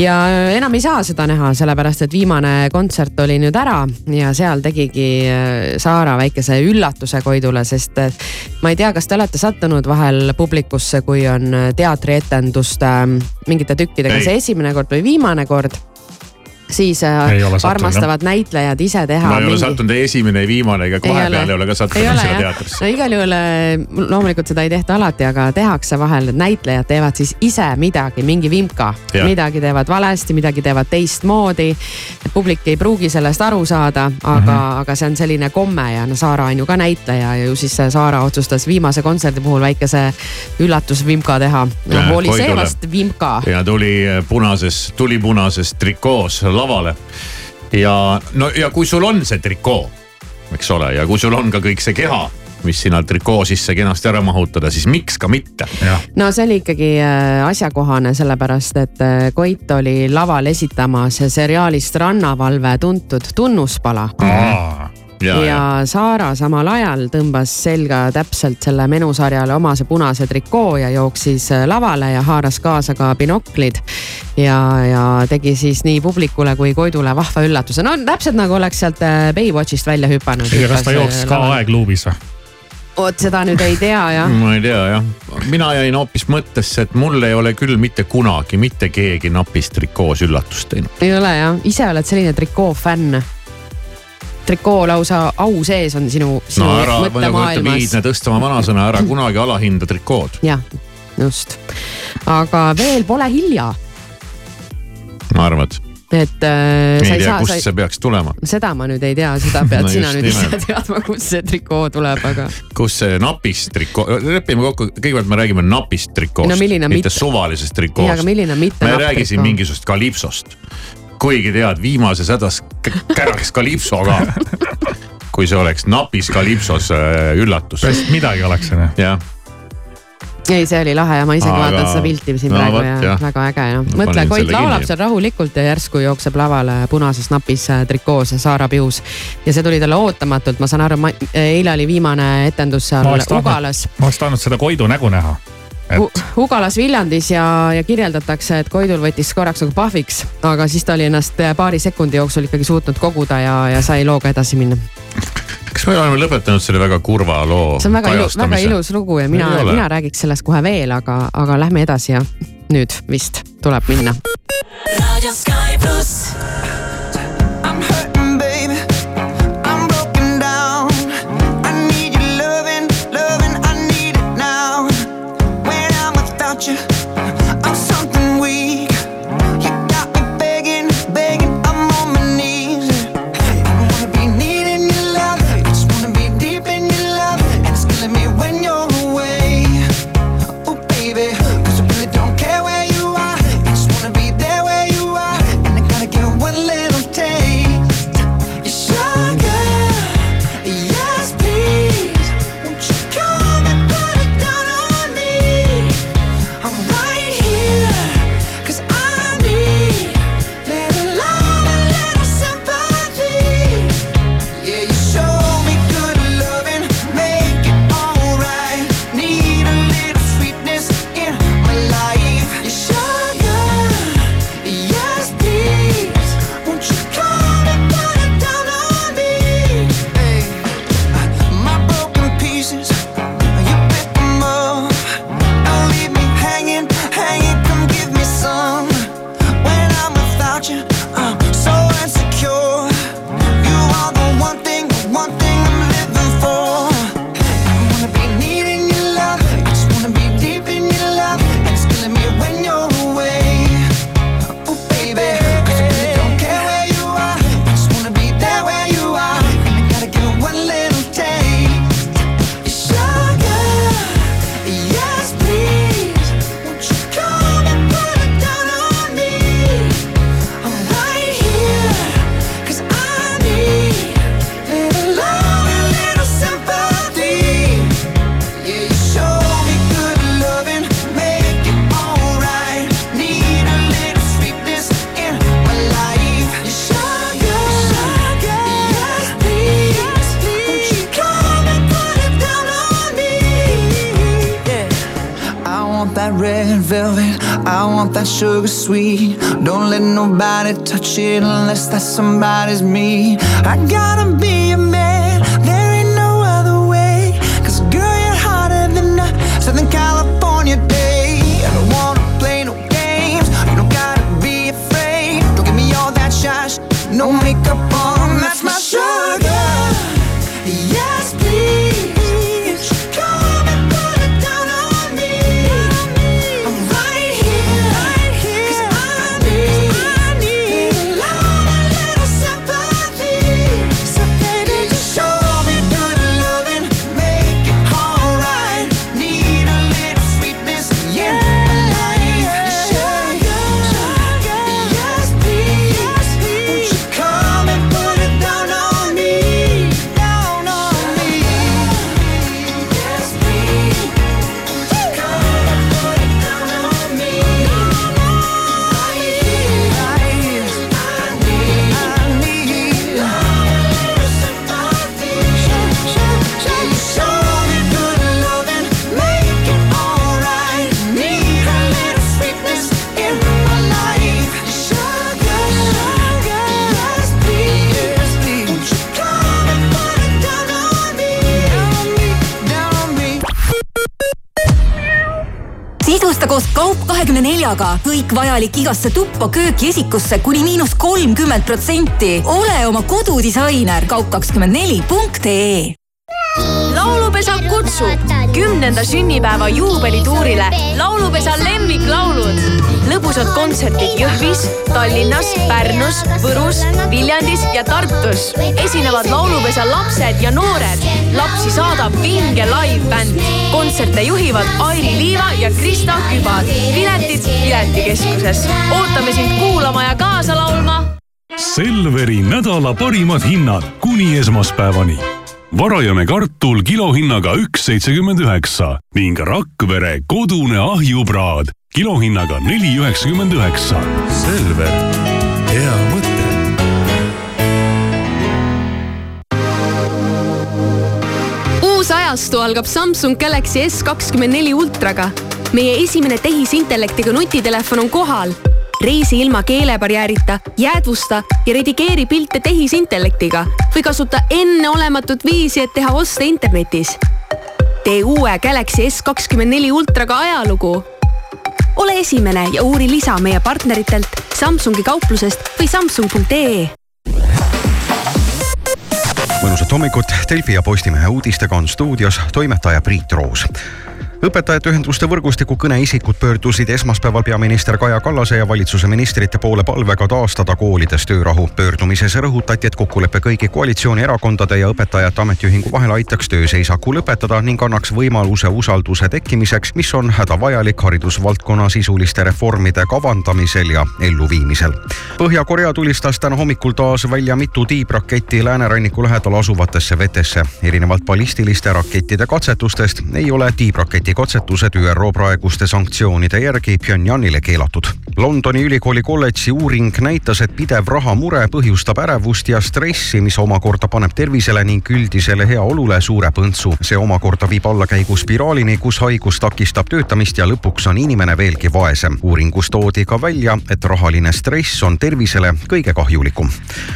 Ja enam ei saa seda näha, sellepärast et viimane kontsert oli nüüd ära ja seal tegigi äh, Saara väikese üllatuse Koidule, sest äh, ma ei tea, kas te olete sattunud vahel publikusse, kui on äh, teatrietenduste mingite tükkidega see esimene kord või viimane kord siis äh, armastavad näitlejad ise teha. ma ei mingi... ole sattunud ei esimene, ei viimane ega kohe peal ei ole ka sattunud sinna teatrisse. no igal juhul äh, loomulikult seda ei tehta alati, aga tehakse vahel, et näitlejad teevad siis ise midagi, mingi vimka. midagi teevad valesti, midagi teevad teistmoodi. publik ei pruugi sellest aru saada, aga mm, -hmm. aga see on selline komme ja no Saara on ju ka näitleja ja ju siis Saara otsustas viimase kontserdi puhul väikese üllatusvimka teha. oli see vast vimka. ja tuli punases, tulipunases trikoos lavale. ja no ja kui sul on see trikoo, eks ole, ja kui sul on ka kõik see keha mis sinna trikoo sisse kenasti ära mahutada, siis miks ka mitte. no see oli ikkagi äh, asjakohane, sellepärast et äh, Koit oli laval esitamas seriaalist Rannavalve tuntud tunnuspala ja, ja Saara samal ajal tõmbas selga täpselt selle menusarjale omase punase trikoo ja jooksis äh, lavale ja haaras kaasa ka binoklid. ja, ja tegi siis nii publikule kui Koidule vahva üllatuse, no täpselt nagu oleks sealt äh, Baywatchist välja hüpanud. kas ta jooksis ka aegluubis või? vot seda nüüd ei tea jah. ma ei tea jah, mina jäin hoopis mõttesse, et mul ei ole küll mitte kunagi mitte keegi napis trikoos üllatust teinud. ei ole jah, ise oled selline trikoo fänn trikoo lausa au sees on sinu, sinu no ära, mõttemaailmas. viidne tõsta oma vanasõna, ära kunagi alahinda trikood. jah, just. aga veel pole hilja. arvad? et äh, ei tea, kust sa... see peaks tulema. seda ma nüüd ei tea, seda pead no sina nüüd ise teadma, kust see trikoo tuleb, aga. kus see napist trikoo, lepime kokku, kõigepealt me räägime napist trikoost no,, mitte mit... suvalisest trikoost. aga milline mitte me ei räägi siin mingisugusest kalipsost kuigi tead, viimases hädas käraks kalipso ka kui see oleks napis kalipsos äh, üllatus. midagi oleks onju. jah ei, see oli lahe ja ma isegi Aga... vaatan seda pilti siin no, praegu võt, ja jah. väga äge ja mõtle, Koit laulab seal rahulikult ja järsku jookseb lavale punases napis äh, trikoos Saara Pius. ja see tuli talle ootamatult, ma saan aru, eile oli viimane etendus seal Ugalas. ma oleks tahtnud seda Koidu nägu näha et.... Ugalas Viljandis ja, ja kirjeldatakse, et Koidul võttis korraks nagu pahviks, aga siis ta oli ennast paari sekundi jooksul ikkagi suutnud koguda ja, ja sai looga edasi minna. kas me oleme lõpetanud selle väga kurva loo? see on väga ilus, väga ilus lugu ja mina, mina räägiks sellest kohe veel, aga, aga lähme edasi ja nüüd vist tuleb minna. raadio Sky pluss. Velvet. I want that sugar sweet. Don't let nobody touch it unless that somebody's me. I gotta be a man. There ain't no other way. Cause girl, you're hotter than a Southern California day. I don't wanna play no games. You don't gotta be afraid. Don't give me all that shy No makeup neljaga kõik vajalik igasse tuppa, kööki, esikusse kuni miinus kolmkümmend protsenti. ole oma kodudisainer. Kaup kakskümmend neli punkt ee laulupesa kutsub kümnenda sünnipäeva juubelituurile laulupesa lemmiklaulud. lõbusad kontserdid Jõhvis, Tallinnas, Pärnus, Võrus, Viljandis ja Tartus. esinevad laulupesa lapsed ja noored. lapsi saadab vinge live-bänd. kontserte juhivad Airi Liiva ja Krista Kübar. piletid Piletikeskuses. ootame sind kuulama ja kaasa laulma Selveri nädala parimad hinnad kuni esmaspäevani. Varajane kartul kilohinnaga üks seitsekümmend üheksa ning Rakvere kodune ahjupraad kilohinnaga neli üheksakümmend üheksa. Selver, hea mõte. uus ajastu algab Samsung Galaxy S kakskümmend neli ultraga. meie esimene tehisintellektiga nutitelefon on kohal. Reisi ilma keelebarjäärita, jäädvusta ja redigeeri pilte tehisintellektiga või kasuta enneolematut viisi, et teha oste internetis. tee uue Galaxy S kakskümmend neli ultraga ajalugu. ole esimene ja uuri lisa meie partneritelt Samsungi kauplusest või samsung.ee mõnusat hommikut, Delfi ja Postimehe uudistega on stuudios toimetaja Priit Roos õpetajate ühenduste võrgustiku kõneisikud pöördusid esmaspäeval peaminister Kaja Kallase ja valitsuse ministrite poole palvega taastada koolides töörahu. pöördumises rõhutati, et kokkulepe kõigi koalitsioonierakondade ja õpetajate ametiühingu vahel aitaks tööseisaku lõpetada ning annaks võimaluse usalduse tekkimiseks, mis on hädavajalik haridusvaldkonna sisuliste reformide kavandamisel ja elluviimisel. Põhja-Korea tulistas täna hommikul taas välja mitu tiibraketti lääneranniku lähedal asuvatesse vetesse. erinevalt ballistiliste rakettide katsetustest ei ole tiibraketi katsetused ÜRO praeguste sanktsioonide järgi Pyongyangile keelatud. Londoni ülikooli kolledži uuring näitas, et pidev rahamure põhjustab ärevust ja stressi, mis omakorda paneb tervisele ning üldisele heaolule suure põntsu. see omakorda viib allakäiguspiraalini, kus haigus takistab töötamist ja lõpuks on inimene veelgi vaesem. uuringus toodi ka välja, et rahaline stress on tervisele kõige kahjulikum.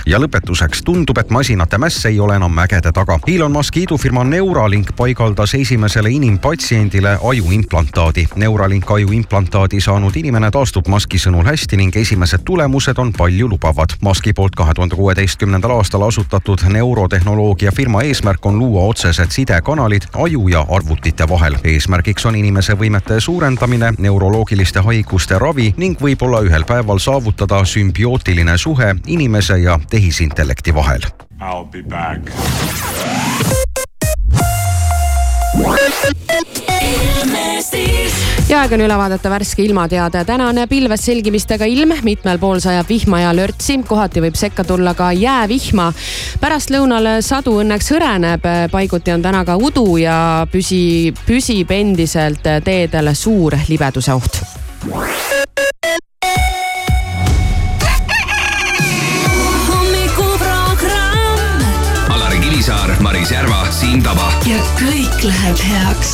ja lõpetuseks tundub, et masinate mäss ei ole enam mägede taga. Elon Muski idufirma Neuralink paigaldas esimesele inimpatsiendile ajuimplantaadi. Neuralink ajuimplantaadi saanud inimene taastub Muski sõnul hästi ning esimesed tulemused on paljulubavad. Muski poolt kahe tuhande kuueteistkümnendal aastal asutatud neurotehnoloogia firma eesmärk on luua otsesed sidekanalid aju ja arvutite vahel. eesmärgiks on inimese võimete suurendamine, neuroloogiliste haiguste ravi ning võib-olla ühel päeval saavutada sümbiootiline suhe inimese ja tehisintellekti vahel. I'll be back. Ja aeg on üle vaadata värske ilmateade. tänane pilves selgimistega ilm, mitmel pool sajab vihma ja lörtsi, kohati võib sekka tulla ka jäävihma. pärastlõunal sadu õnneks hõreneb, paiguti on täna ka udu ja püsi, püsib endiselt teedel suur libeduse oht. Järva, Siim Taba. ja kõik läheb heaks.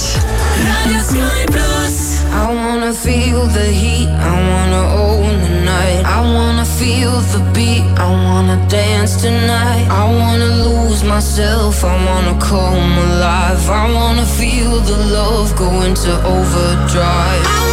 raadio Sky pluss I wanna feel the heat, I wanna own the night. I wanna feel the beat, I wanna dance tonight. I wanna lose myself, I wanna come alive. I wanna feel the love go into overdrive. I